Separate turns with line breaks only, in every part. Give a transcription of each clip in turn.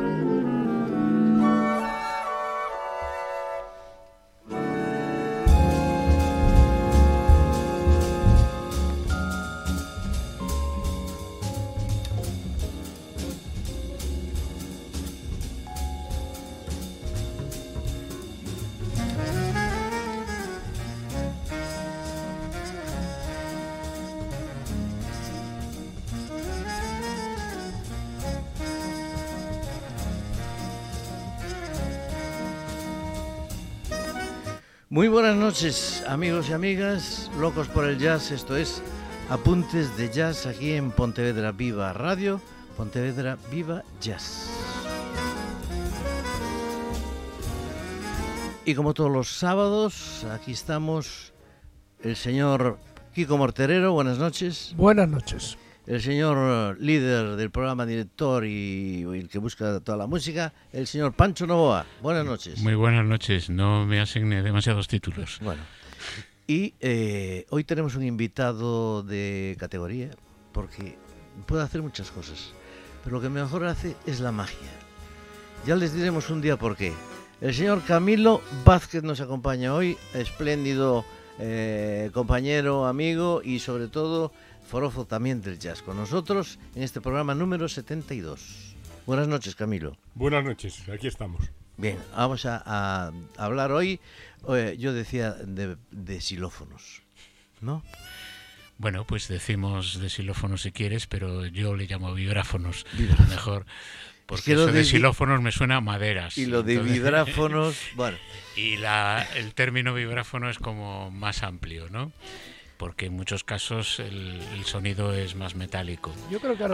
Amen. Muy buenas noches, amigos y amigas, locos por el jazz. Esto es Apuntes de Jazz aquí en Pontevedra Viva Radio, Pontevedra Viva Jazz. Y como todos los sábados, aquí estamos el señor Kiko Morterero. Buenas noches.
Buenas noches
el señor eh, líder del programa, director y, el que busca toda la música, el señor Pancho Novoa. Buenas noches.
Muy buenas noches, no me asigne demasiados títulos.
Bueno, y eh, hoy tenemos un invitado de categoría, porque puede hacer muchas cosas, pero lo que mejor hace es la magia. Ya les diremos un día por qué. El señor Camilo Vázquez nos acompaña hoy, espléndido eh, compañero, amigo y sobre todo forofo también del jazz, con nosotros en este programa número 72. Buenas noches, Camilo.
Buenas noches, aquí estamos.
Bien, vamos a, hablar hoy, yo decía, de, de xilófonos, ¿no?
Bueno, pues decimos de xilófonos si quieres, pero yo le llamo vibráfonos, mejor. Porque eso de, xilófonos me suena a maderas.
Y lo de vibráfonos, bueno.
Y la, el término vibráfono es como más amplio, ¿no? Porque en muchos casos el, sonido es más metálico.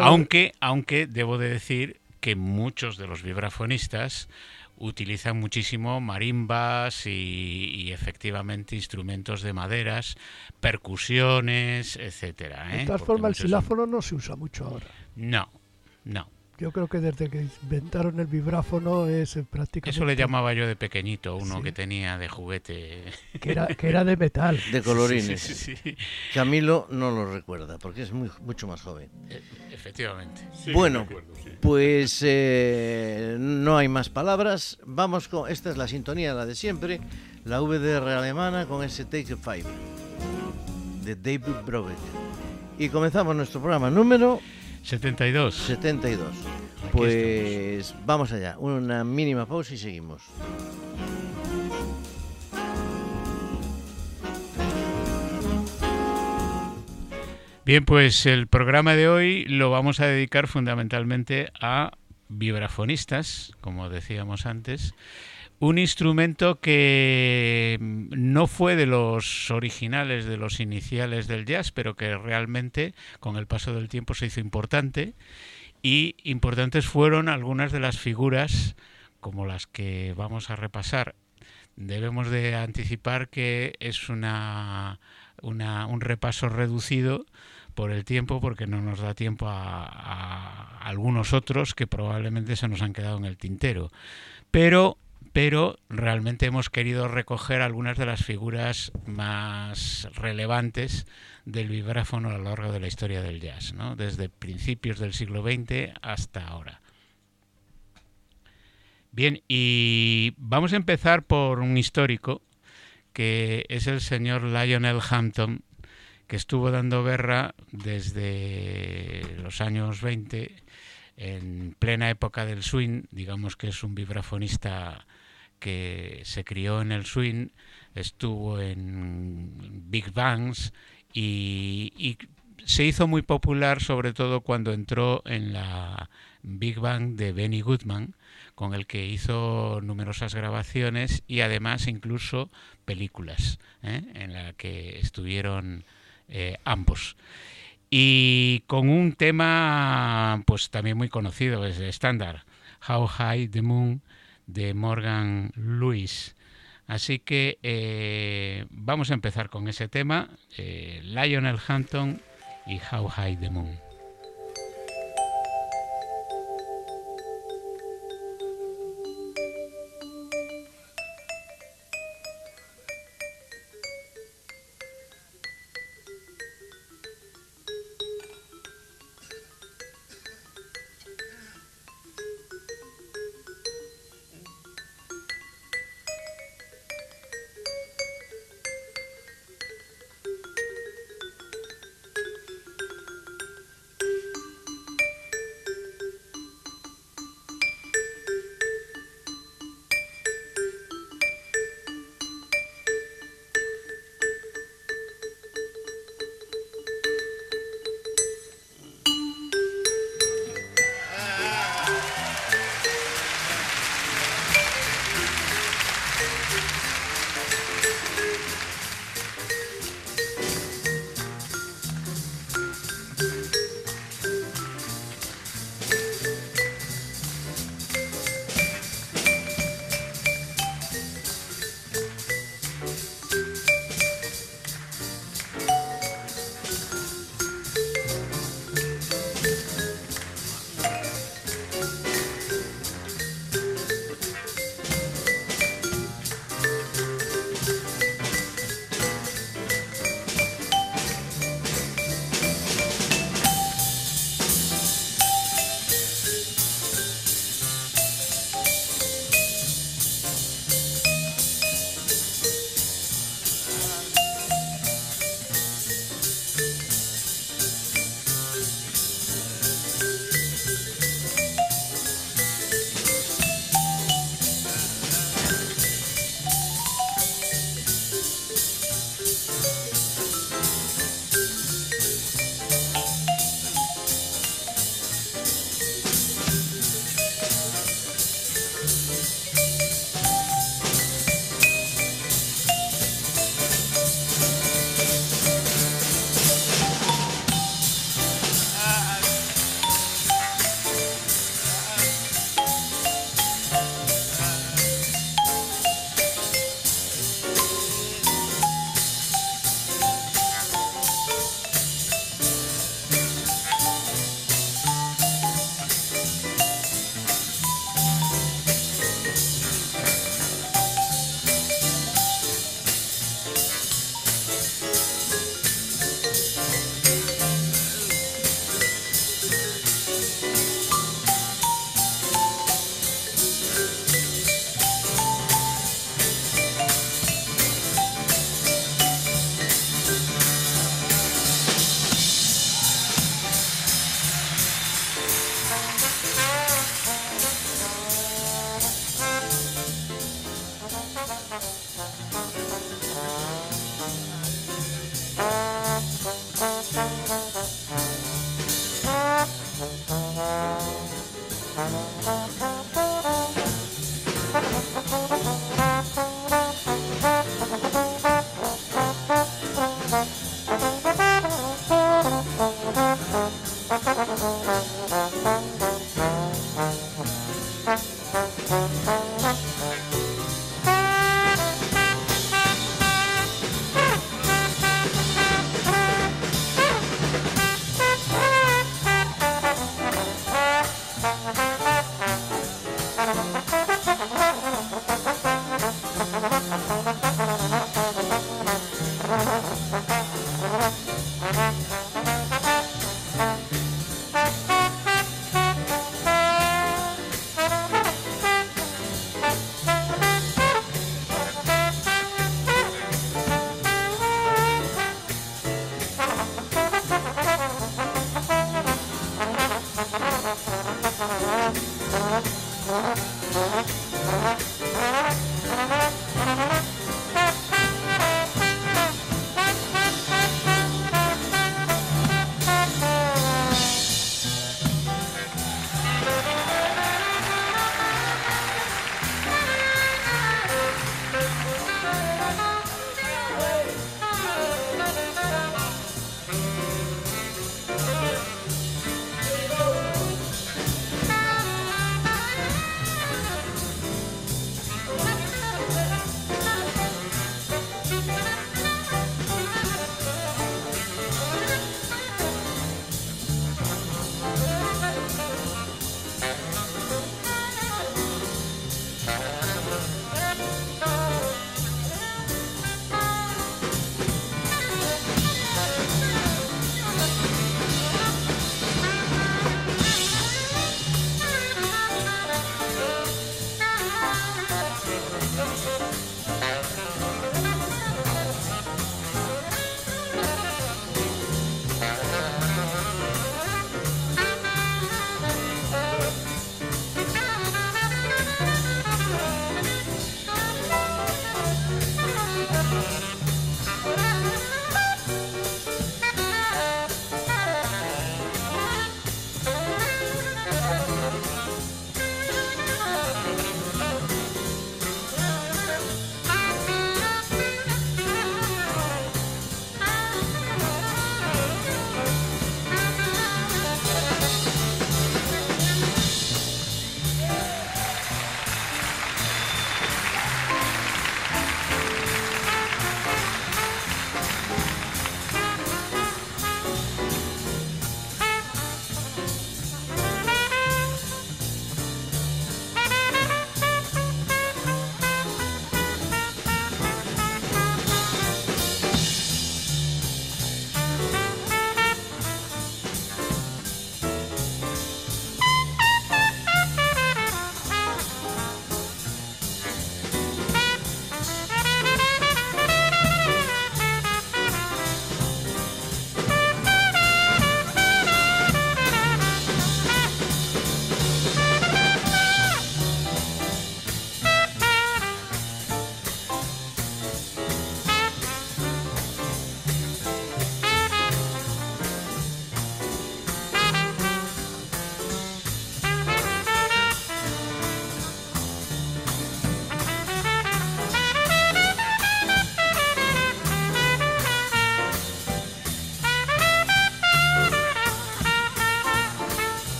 aunque, aunque debo de decir que muchos de los vibrafonistas utilizan muchísimo marimbas y, efectivamente instrumentos de maderas, percusiones, etcétera.
¿eh? De todas formas, el xilófono no se usa mucho ahora.
No, no.
Yo creo que desde que inventaron el vibráfono es prácticamente...
Eso le llamaba yo de pequeñito, uno que tenía de juguete.
Que era, que era de metal.
De colorines. Camilo no lo recuerda, porque es muy, mucho más joven.
E, efectivamente.
bueno, pues eh, no hay más palabras. Vamos con... Esta es la sintonía, la de siempre. La VDR alemana con ese Take Five de David Brobeck. Y comenzamos nuestro programa número
72.
72. pues vamos allá, una mínima pausa y seguimos.
Bien, pues el programa de hoy lo vamos a dedicar fundamentalmente a vibrafonistas, como decíamos antes, un instrumento que no fue de los originales, de los iniciales del jazz, pero que realmente con el paso del tiempo se hizo importante y importantes fueron algunas de las figuras como las que vamos a repasar. Debemos de anticipar que es una, un repaso reducido por el tiempo porque no nos da tiempo a algunos otros que probablemente se nos han quedado en el tintero. Pero pero realmente hemos querido recoger algunas de las figuras más relevantes del vibráfono a lo largo de la historia del jazz, ¿no? desde principios del siglo XX hasta ahora. Bien, y vamos a empezar por un histórico, que es el señor Lionel Hampton, que estuvo dando guerra desde los años 20, en plena época del swing, digamos que es un vibrafonista que se crió en el swing, estuvo en big bands y, se hizo muy popular sobre todo cuando entró en la big band de Benny Goodman, con el que hizo numerosas grabaciones y además incluso películas ¿eh? en la que estuvieron eh, ambos. Y con un tema pues también muy conocido, es estándar, How High the Moon de Morgan Lewis. Así que eh, vamos a empezar con ese tema, eh, Lionel Hampton y How High the Moon.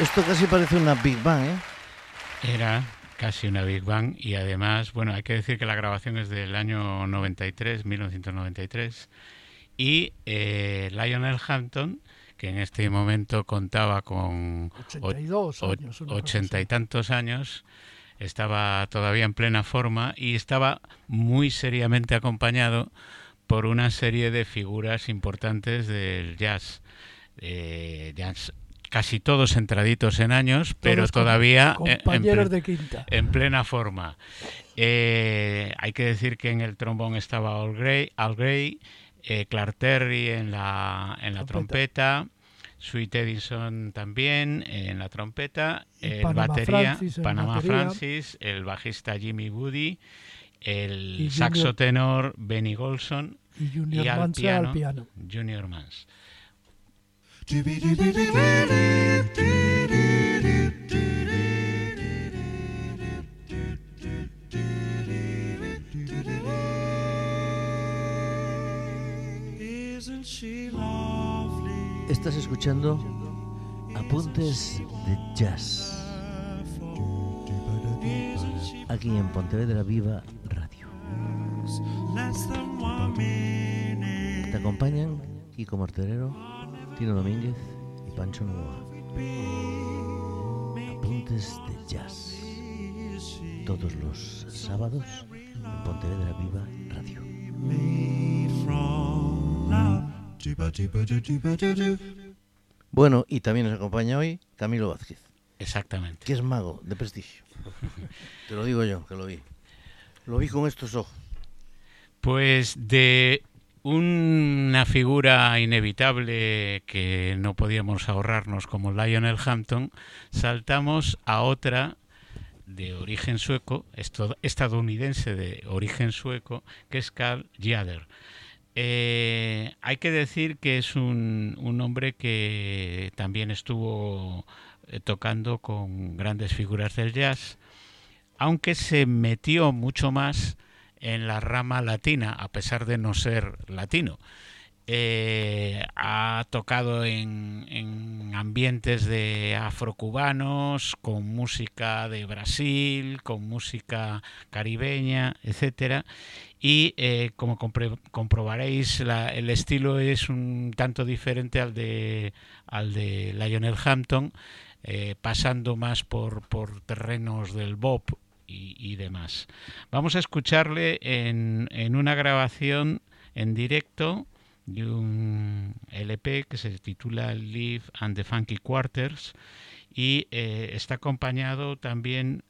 Esto, es- esto casi parece una Big Bang, ¿eh?
Era casi una Big Bang y además, bueno, hay que decir que la grabación es del año 93, 1993, y eh, Lionel Hampton, que en este momento contaba con
82
o-
años.
ochenta y tantos años, estaba todavía en plena forma y estaba muy seriamente acompañado por una serie de figuras importantes del jazz. Eh, jazz casi todos entraditos en años, pero
Todos
todavía en-
de quinta.
plena forma. Eh, hay que decir que en el trombón estaba Al Gray, Al Gray, eh, Clark Terry en la, en la trompeta, Sweet Edison también en la trompeta, el
Panama
batería,
Francis en
Panama
batería.
Francis, el bajista Jimmy Woody, el saxo tenor Benny Golson
Y Junior
y al
Mansa
piano,
al piano.
Junior Mans.
Estás escuchando Apuntes de Jazz. Aquí en Pontevedra Viva Radio. Te acompañan Kiko Morterero, Tino Domínguez y Pancho Novoa. Apuntes de Jazz. Todos los sábados en Pontevedra Viva Radio. Bueno, y también nos acompaña hoy Camilo Vázquez,
Exactamente.
que es mago de prestigio. Te lo digo yo, que lo vi. Lo vi con estos ojos.
Pues de una figura inevitable que no podíamos ahorrarnos como Lionel Hampton, saltamos a otra de origen sueco, estadounidense de origen sueco, que es Carl Jader. Eh, hay que decir que es un, un hombre que también estuvo eh, tocando con grandes figuras del jazz, aunque se metió mucho más en la rama latina, a pesar de no ser latino. Eh, ha tocado en, en ambientes de afrocubanos, con música de Brasil, con música caribeña, etcétera. Y eh, como comprobaréis, el estilo es un tanto diferente al de, al de Lionel Hampton, eh, pasando más por, por terrenos del bop y, demás. Vamos a escucharle en, en una grabación en directo de un LP que se titula Live and the Funky Quarters y eh, está acompañado también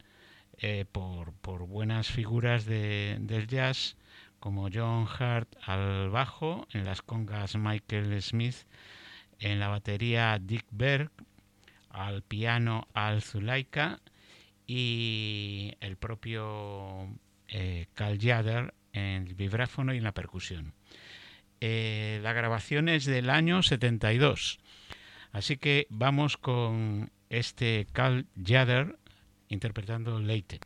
eh, por, por buenas figuras de- del jazz como John Hart al bajo, en las congas Michael Smith, en la batería Dick Berg, al piano Al Zulaika y el propio eh, Carl Jader en el vibráfono y en la percusión. Eh, la grabación es del año 72, así que vamos con este Carl Jader interpretando Leite.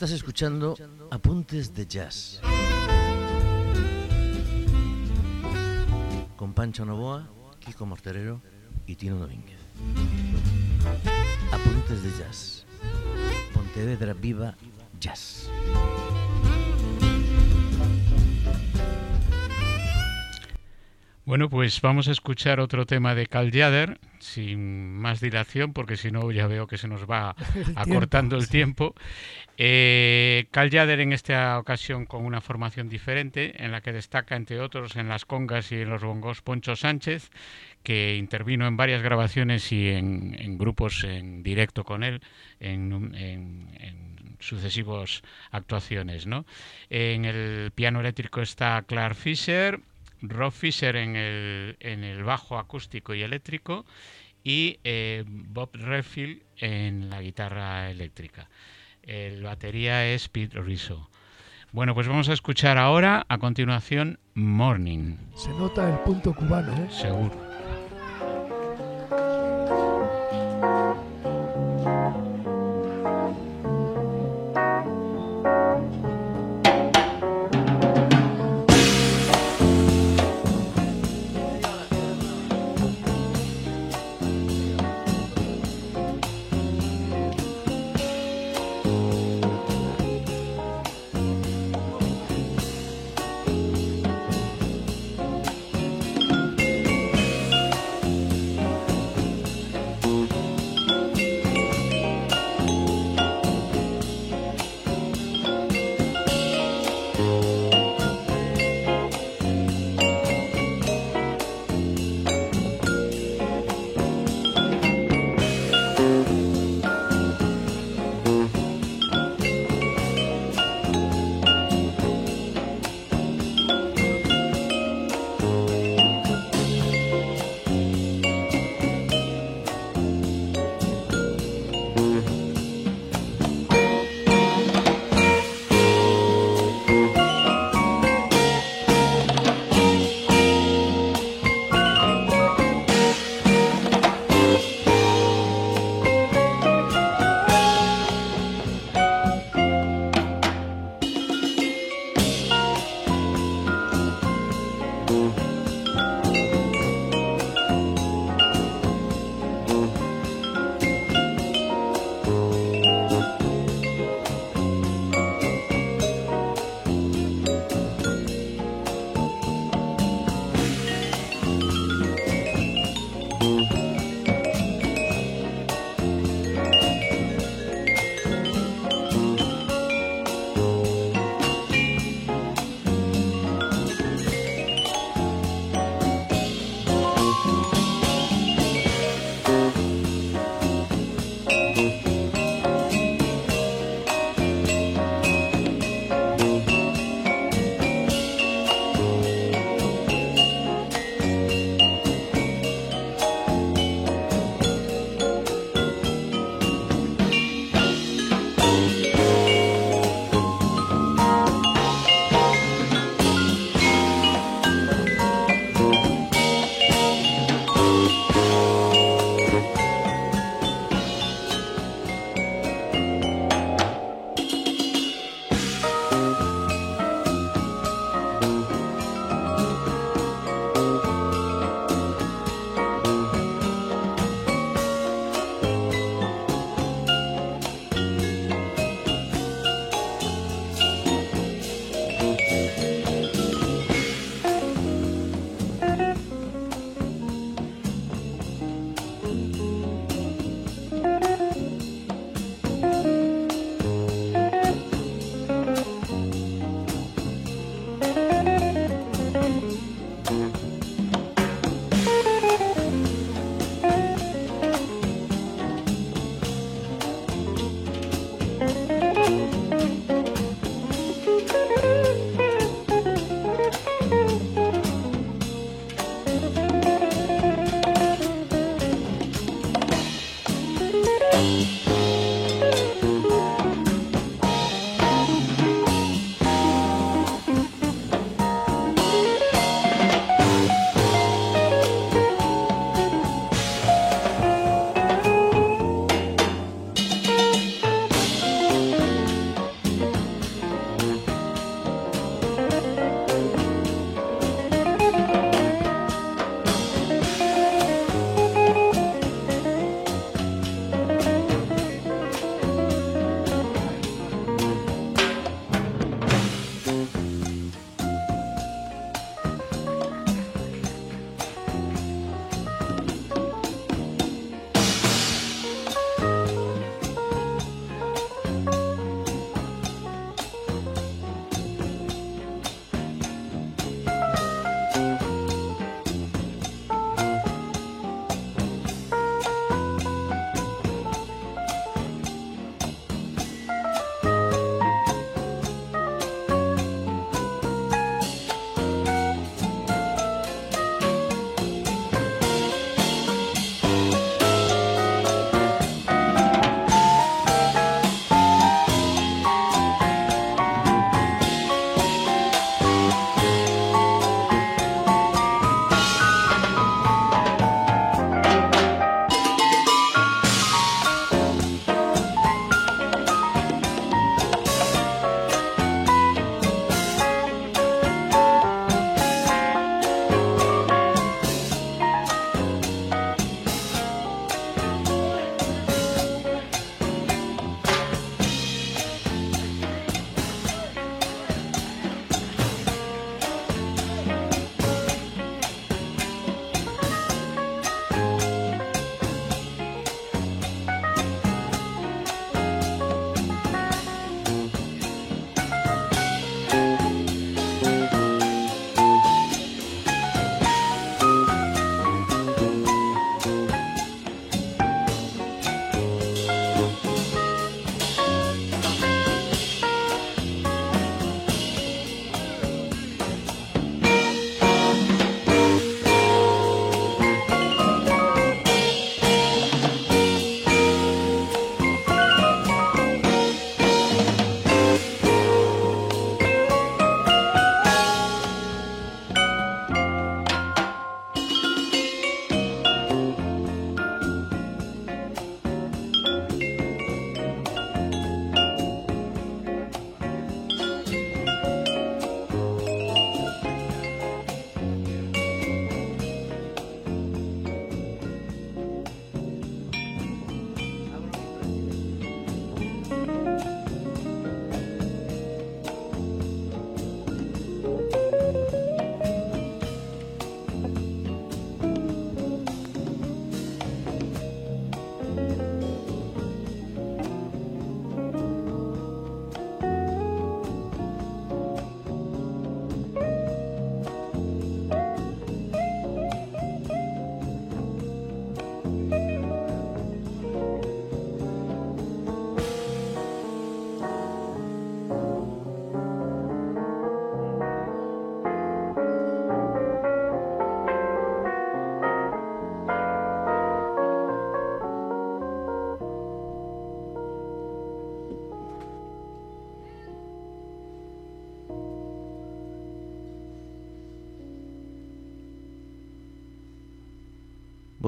Estás escuchando Apuntes de Jazz. Con Pancho Novoa, Kiko Morterero y Tino Domínguez. Apuntes de Jazz. Pontevedra Viva Jazz.
Bueno, pues vamos a escuchar otro tema de Cal sin más dilación, porque si no ya veo que se nos va
El
acortando
tiempo,
el
sí.
tiempo. Eh, Cal Jader en esta ocasión con una formación diferente, en la que destaca, entre otros, en las congas y en los bongos Poncho Sánchez, que intervino en varias grabaciones y en, en grupos en directo con él, en, en- en sucesivas actuaciones. ¿no? En el piano eléctrico está Clark Fisher, Rob Fisher en el, en el bajo acústico y eléctrico y eh, Bob Redfield en la guitarra eléctrica. El batería es Pete Rizzo. Bueno, pues vamos a escuchar ahora, a continuación, Morning,
Se nota el punto cubano, ¿eh?
seguro.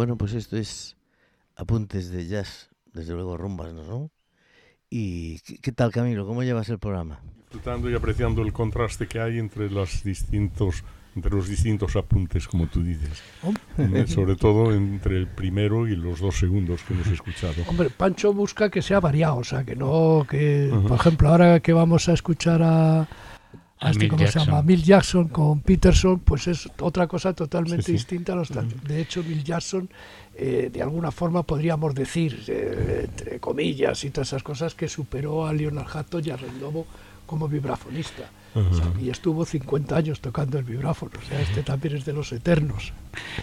Bueno, pues esto es apuntes de jazz, desde luego rumbas, ¿no? ¿Y qué, qué tal, Camilo? ¿Cómo llevas el programa?
Disfrutando y apreciando el contraste que hay entre los distintos entre los distintos apuntes, como tú dices. Eh, Sobre todo entre el primero y los dos segundos que hemos escuchado.
Hombre, Pancho busca que sea variado, o sea, que no, que, por ejemplo, ahora que vamos a escuchar a, a este, ¿cómo se
Jackson.
llama? Mill Jackson con Peterson, pues es otra cosa totalmente
Sí, sí.
distinta a los De hecho, Mill Jackson, eh, de alguna forma podríamos decir, eh, entre comillas y todas esas cosas, que superó a Leonard Hatton y a Red Lobo como vibrafonista. O sea, y estuvo 50 años tocando el vibráfono, o sea, este también es de los eternos.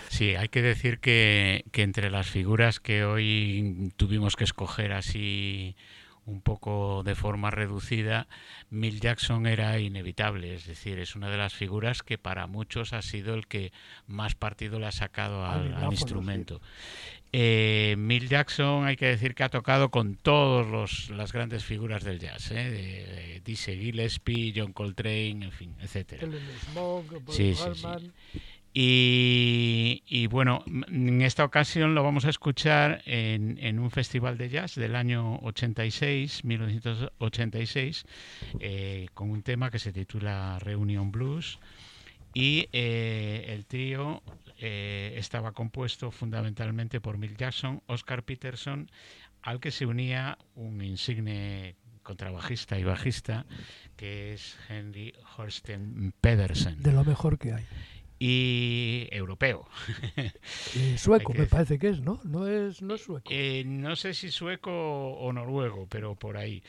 Sí, hay que decir que, que entre las figuras que hoy tuvimos que escoger así un poco de forma reducida, Mill Jackson era inevitable, es decir, es una de las figuras que para muchos ha sido el que más partido le ha sacado
Al
instrumento. Eh, Mill Jackson hay que decir que ha tocado con todas las grandes figuras del jazz, ¿eh? de, de Dizzy Gillespie, John Coltrane, en fin, etcétera.
Smoke,
Sí, sí, sí. Y, bueno, en esta ocasión lo vamos a escuchar en, en un festival de jazz del año 86, 1986, eh, con un tema que se titula Reunion Blues. Y eh, el trío eh, estaba compuesto fundamentalmente por Mill Jackson, Oscar Peterson, al que se unía un insigne contrabajista y bajista que es Henry Horsten Pedersen
de lo mejor que hay.
Y europeo.
Eh, sueco, me parece que es, ¿no? No es, no es sueco.
Eh, no sé si sueco o noruego, pero por ahí.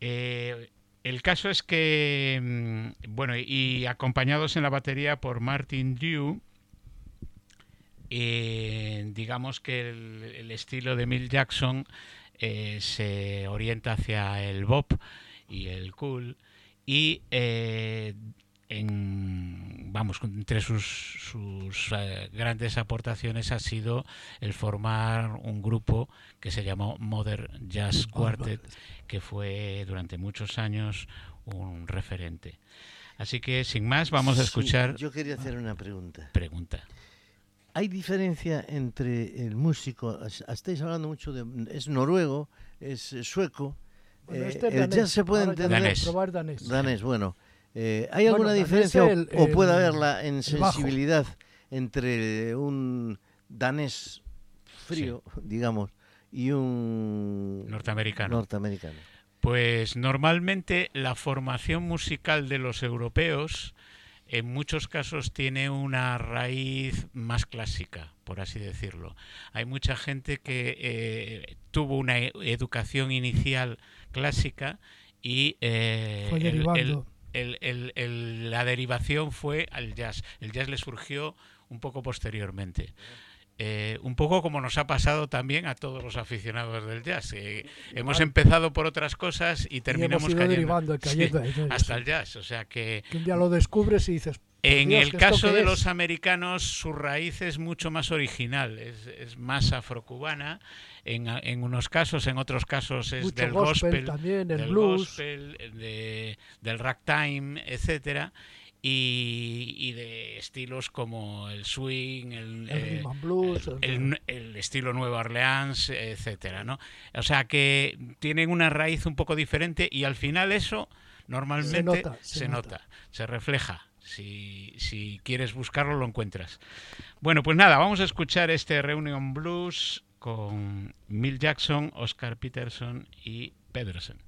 Eh, el caso es que, mm, bueno, y acompañados en la batería por Martin Dew, eh, digamos que el, el estilo de Mill Jackson eh, se orienta hacia el bop y el cool y eh, en, vamos entre sus, sus eh, grandes aportaciones ha sido el formar un grupo que se llamó Modern Jazz Quartet que fue durante muchos años un referente así que sin más vamos a
Sí,
escuchar
yo quería hacer una pregunta.
pregunta
¿Hay diferencia entre el músico? es- Estáis hablando mucho de. Es noruego, es sueco.
Bueno,
eh,
este
el
danés.
jazz se puede entender.
Danés.
probar danés.
Danés, bueno. Eh, ¿Hay alguna diferencia o-
el-
o, puede
el-
haberla en
bajo.
sensibilidad entre un danés frío, digamos, y un
norteamericano
norteamericano?
Pues normalmente la formación musical de los europeos en muchos casos tiene una raíz más clásica, por así decirlo. Hay mucha gente que eh, tuvo una e- educación inicial clásica y eh,
Fue
el- el- el- el- la derivación fue al jazz. El jazz le surgió un poco posteriormente. Eh, un poco como nos ha pasado también a todos los aficionados del jazz. Eh, hemos empezado por otras cosas y
y
terminamos
hemos ido
cayendo,
derivando y
Sí,
cayendo
hasta
sí.
el jazz. O sea que
Que un día lo descubres y dices,
en
Dios,
el
¿que esto
caso de
es?
los americanos su raíz es mucho más original, es, es más afrocubana. En, en unos casos, en otros casos es
mucho
del
gospel,
gospel,
también, el
del
blues.
gospel, de- del ragtime, etcétera, y, y de estilos como el swing, el,
el
eh,
blues.
el, el estilo Nueva Orleans, etcétera, ¿no? O sea que tienen una raíz un poco diferente y al final eso normalmente
Se nota, se
se
nota.
nota, se refleja. Si, si quieres buscarlo, lo encuentras. Bueno, pues nada, vamos a escuchar este Reunion Blues con Mill Jackson, Oscar Peterson y Pedersen.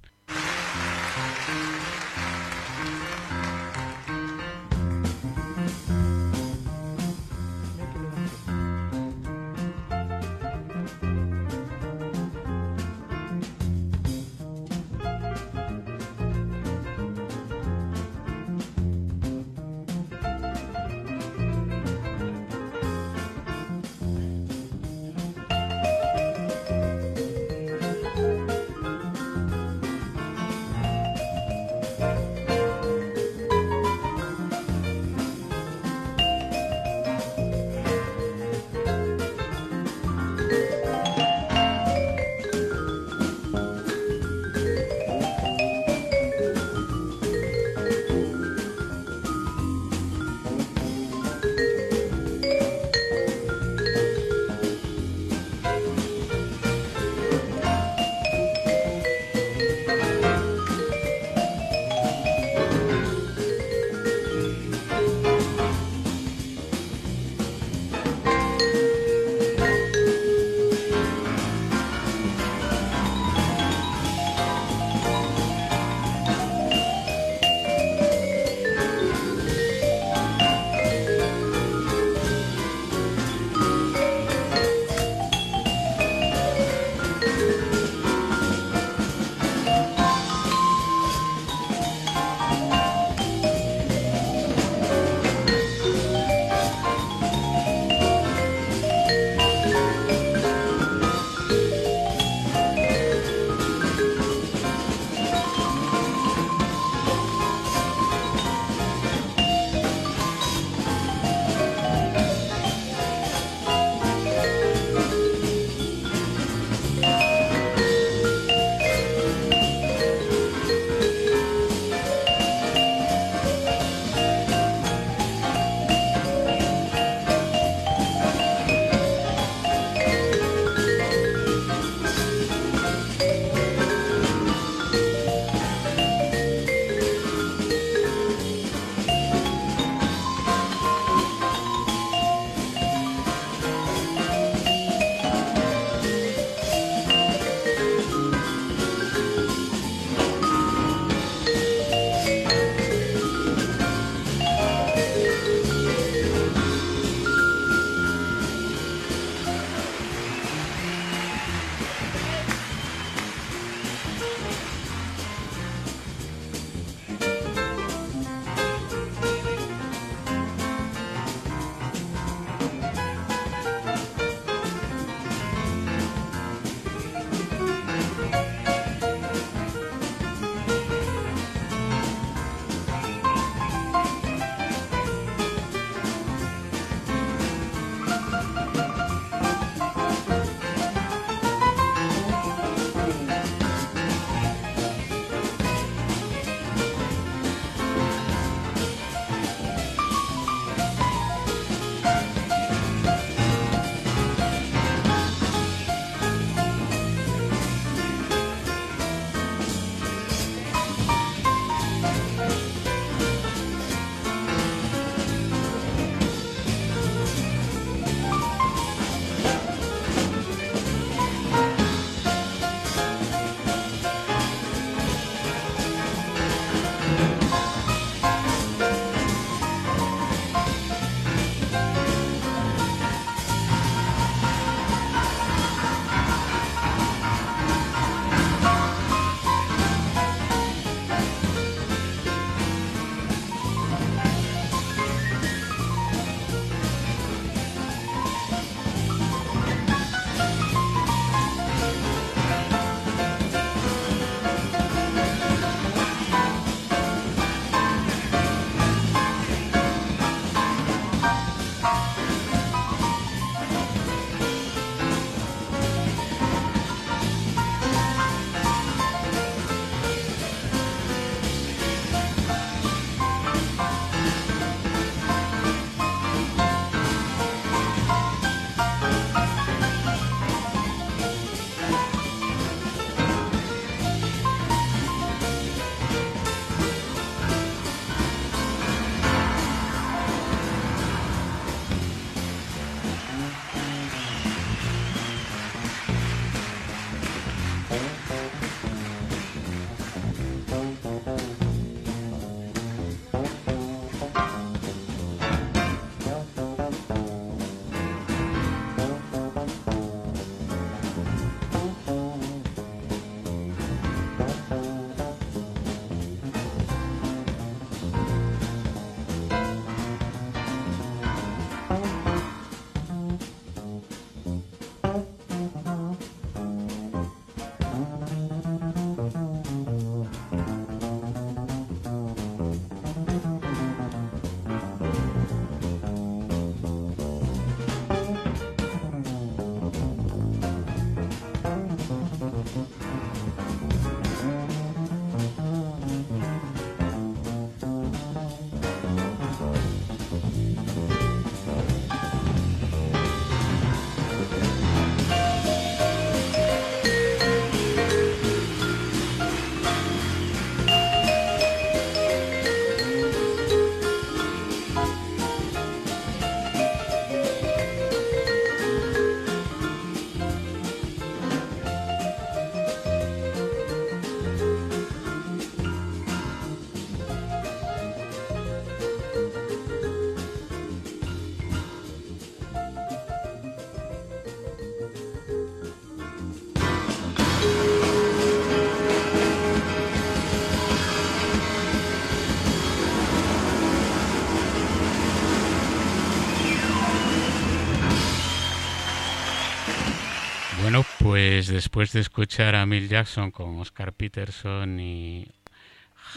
Después de escuchar a Mill Jackson con Oscar Peterson y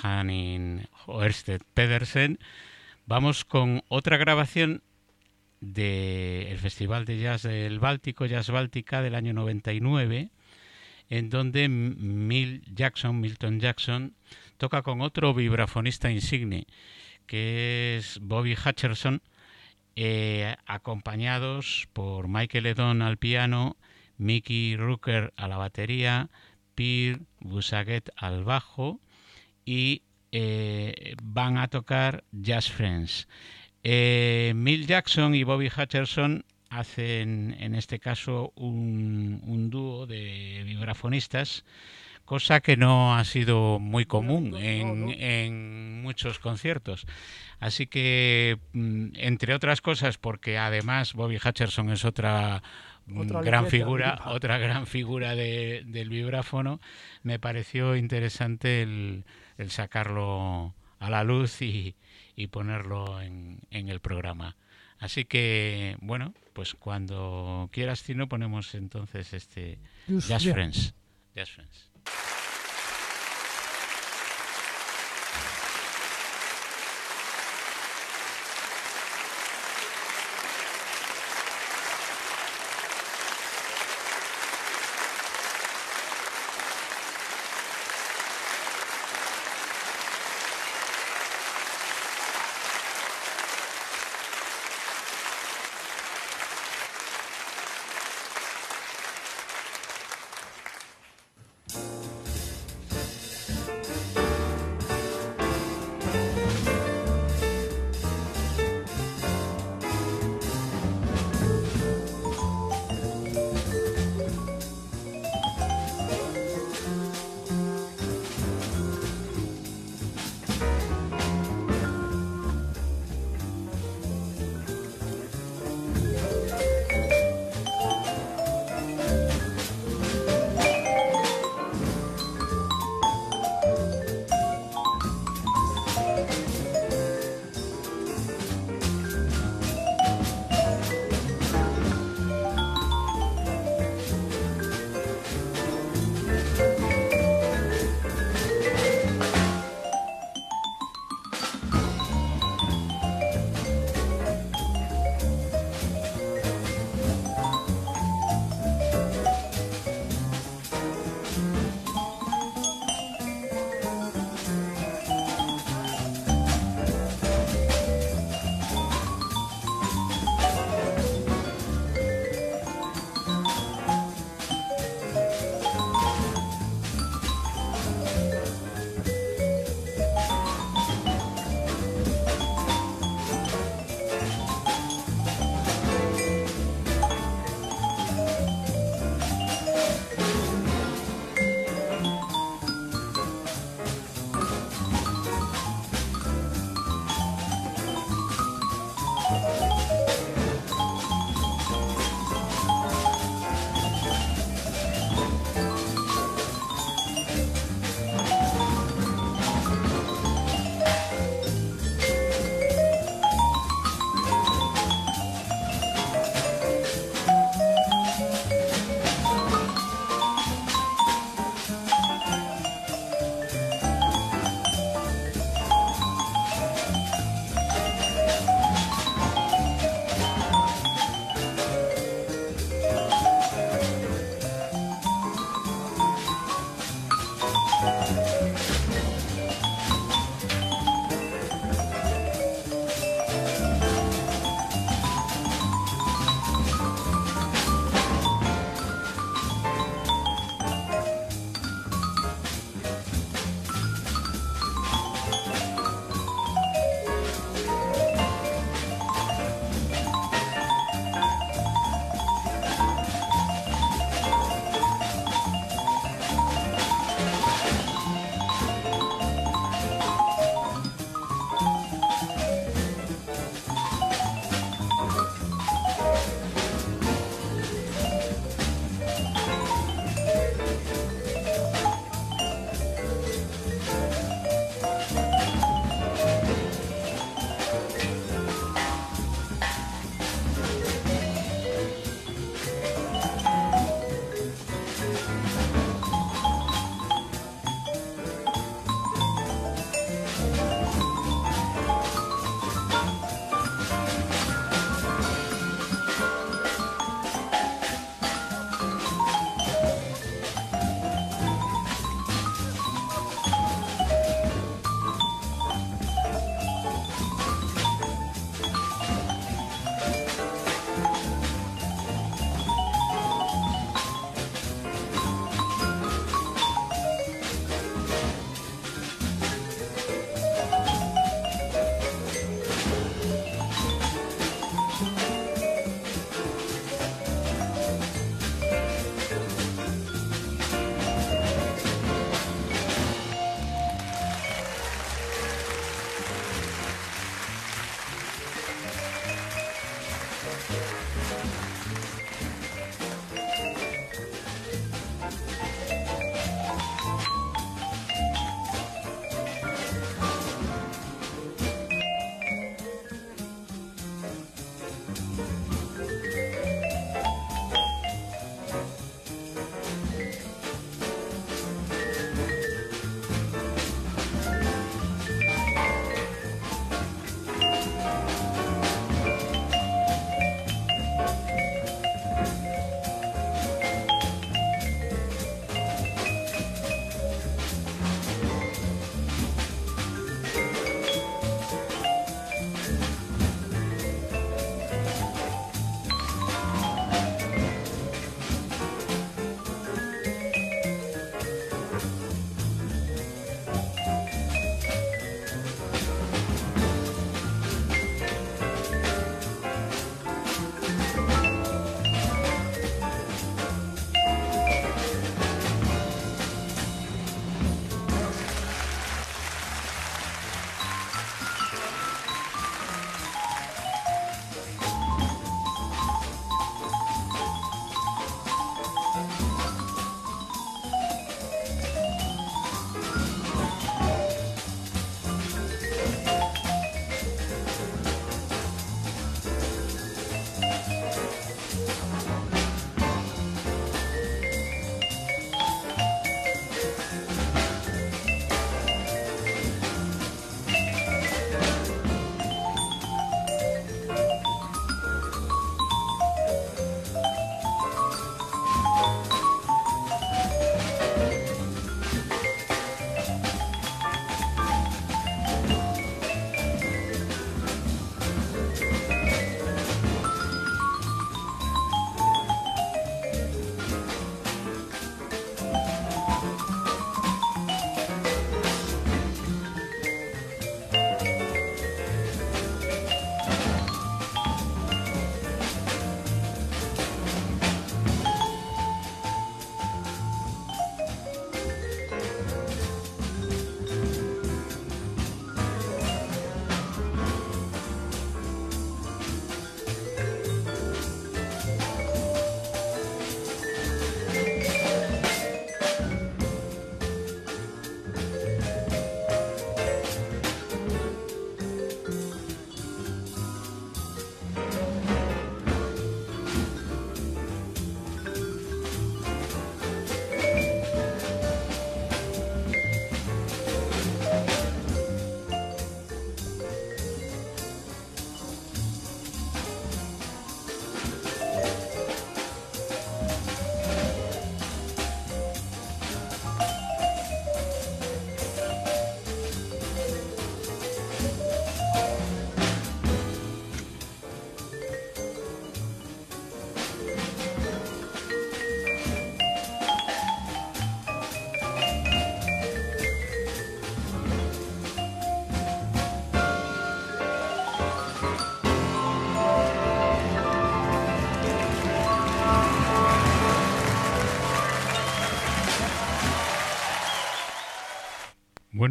Hanin Oersted Pedersen, vamos con otra grabación del Festival de Jazz del Báltico, Jazz Báltica del año 99, en donde Mill Jackson, Milton Jackson, toca con otro vibrafonista insigne, que es Bobby Hutcherson, eh, acompañados por Michael Edon al piano, Mickey Rooker a la batería, Pierre Busaguet al bajo y eh, van a tocar Jazz Friends. Eh, Mill Jackson y Bobby Hutcherson hacen en este caso un, un dúo de vibrafonistas cosa que no ha sido muy común en, muchos conciertos. Así que, mm, entre otras cosas, porque además Bobby Hutcherson es otra, mm, gran figura, otra gran figura del vibráfono, me pareció interesante el, sacarlo a la luz y, ponerlo en, el programa. Así que, bueno, pues cuando quieras, Tino, ponemos entonces este Jazz Friends. Jazz Friends.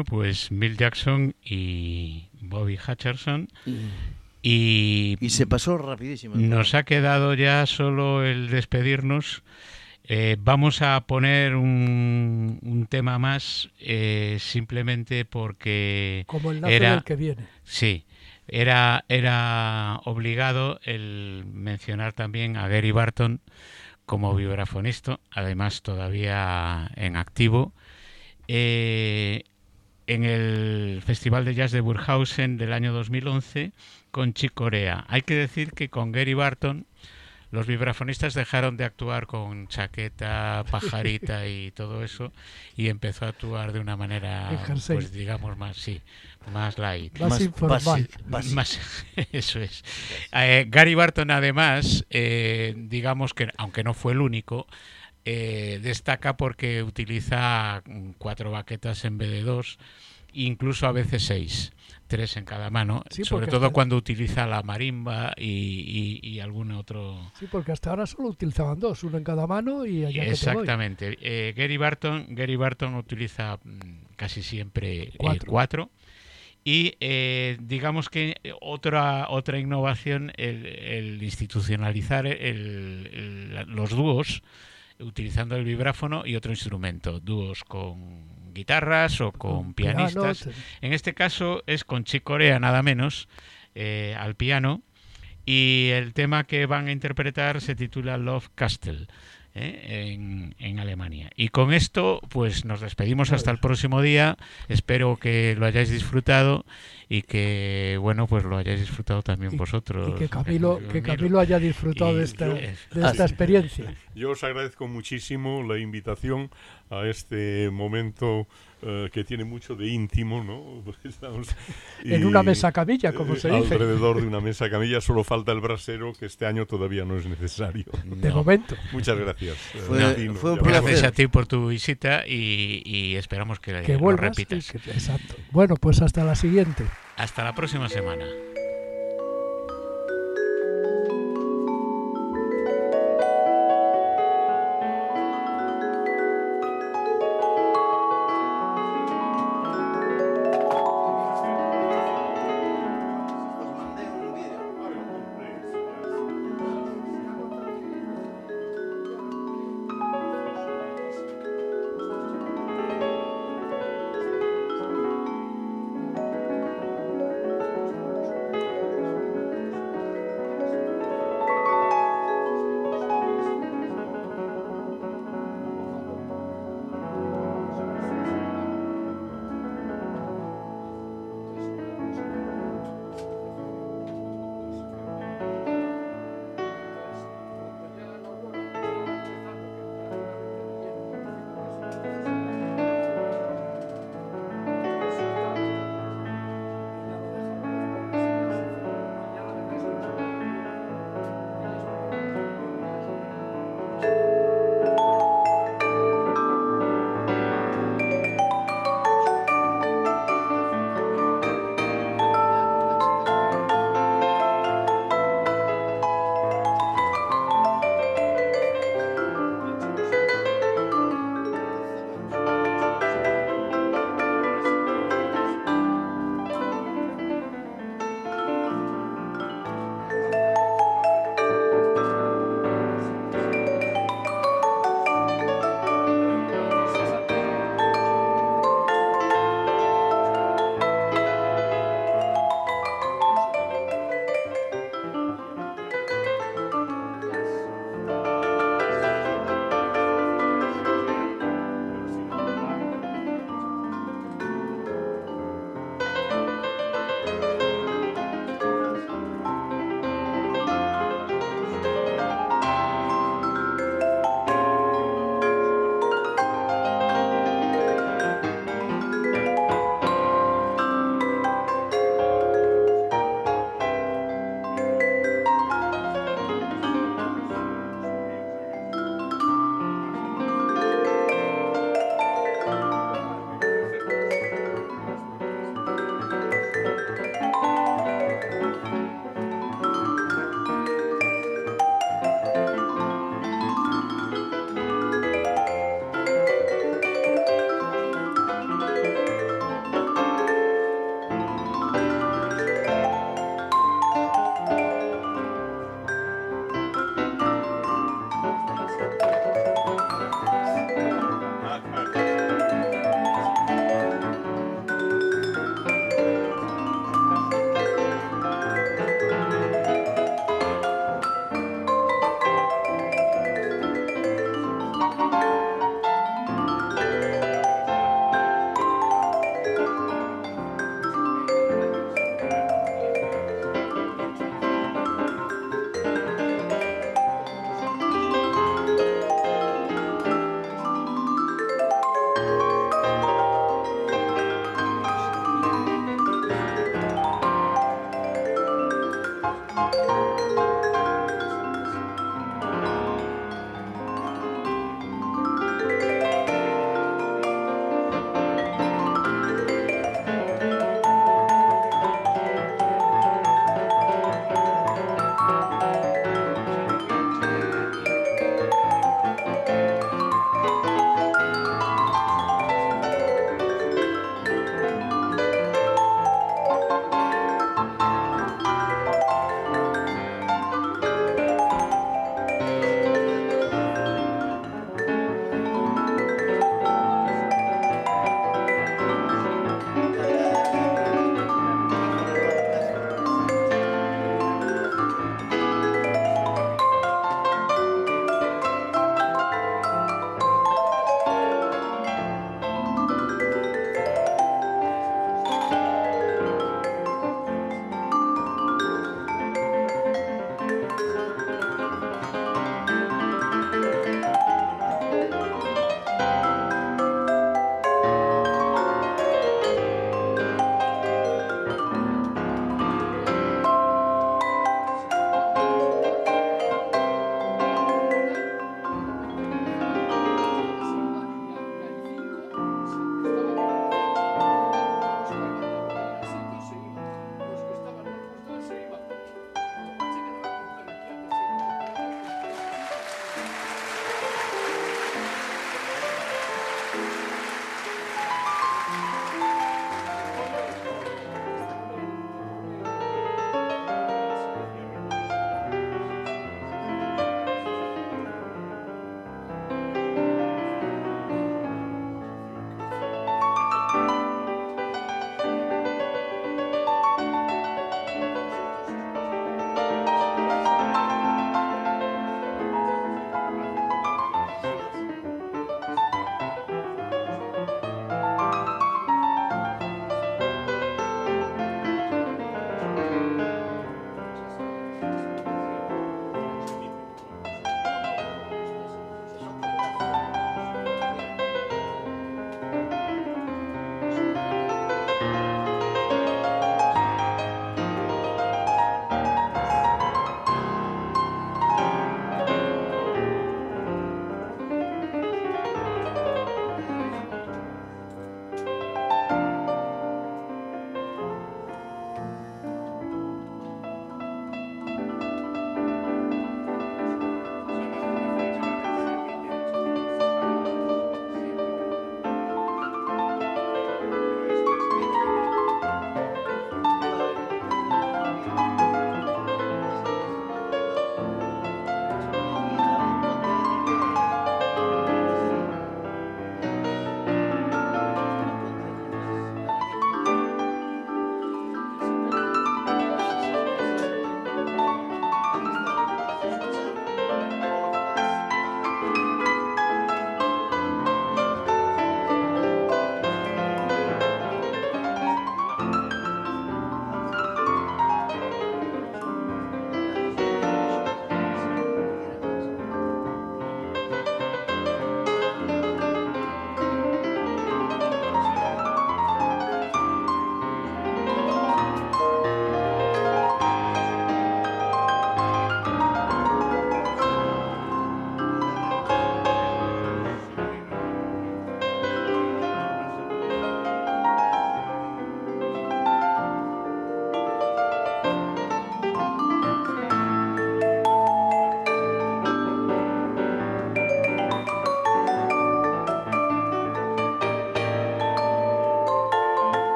Bueno, pues Bill Jackson y Bobby Hutcherson. Y,
se pasó rapidísimo.
Nos ha quedado ya solo el despedirnos. Eh, vamos a poner un, tema más eh, simplemente porque
como el
era
que viene.
Sí, era era obligado el mencionar también a Gary Barton como vibrafonista, además todavía en activo. Eh, en el Festival de Jazz de Burghausen del año 2011 con Chick Corea. Hay que decir que con Gary Barton los vibrafonistas dejaron de actuar con chaqueta, pajarita y todo eso y empezó a actuar de una manera, pues digamos más, sí, más light,
más, informal,
más, eso es. Eh, Gary Barton además, eh, digamos que aunque no fue el único, eh, destaca porque utiliza cuatro baquetas en vez de dos, incluso a veces seis tres en cada mano, sobre todo cuando utiliza la marimba y, algún otro.
Sí, porque hasta ahora solo utilizaban dos, uno en cada mano y allá
Exactamente. Eh, Gary Barton, Gary Barton utiliza mm, casi siempre eh, cuatro. Y eh, digamos que otra otra innovación el, institucionalizar los dúos utilizando el vibráfono y otro instrumento, dúos con guitarras o con, pianistas. En este caso es con Chick Corea, nada menos, eh, al piano. Y el tema que van a interpretar se titula Love Castle. ¿eh? en, en, Alemania. Y con esto, pues nos despedimos hasta el próximo día. Espero que lo hayáis disfrutado y que, bueno, pues lo hayáis disfrutado también vosotros.
Y que Camilo, que Camilo haya disfrutado de esta, de esta experiencia.
Yo os agradezco muchísimo la invitación a este momento eh, que tiene mucho de íntimo, ¿no?
en una mesa camilla, como se dice.
Alrededor de una mesa camilla solo falta el brasero, que este año todavía no es necesario.
De momento.
Muchas gracias.
Fue, fue un
gracias a ti por tu visita y, esperamos que,
que
lo repitas.
exacto. Bueno, pues hasta la siguiente.
Hasta la próxima semana.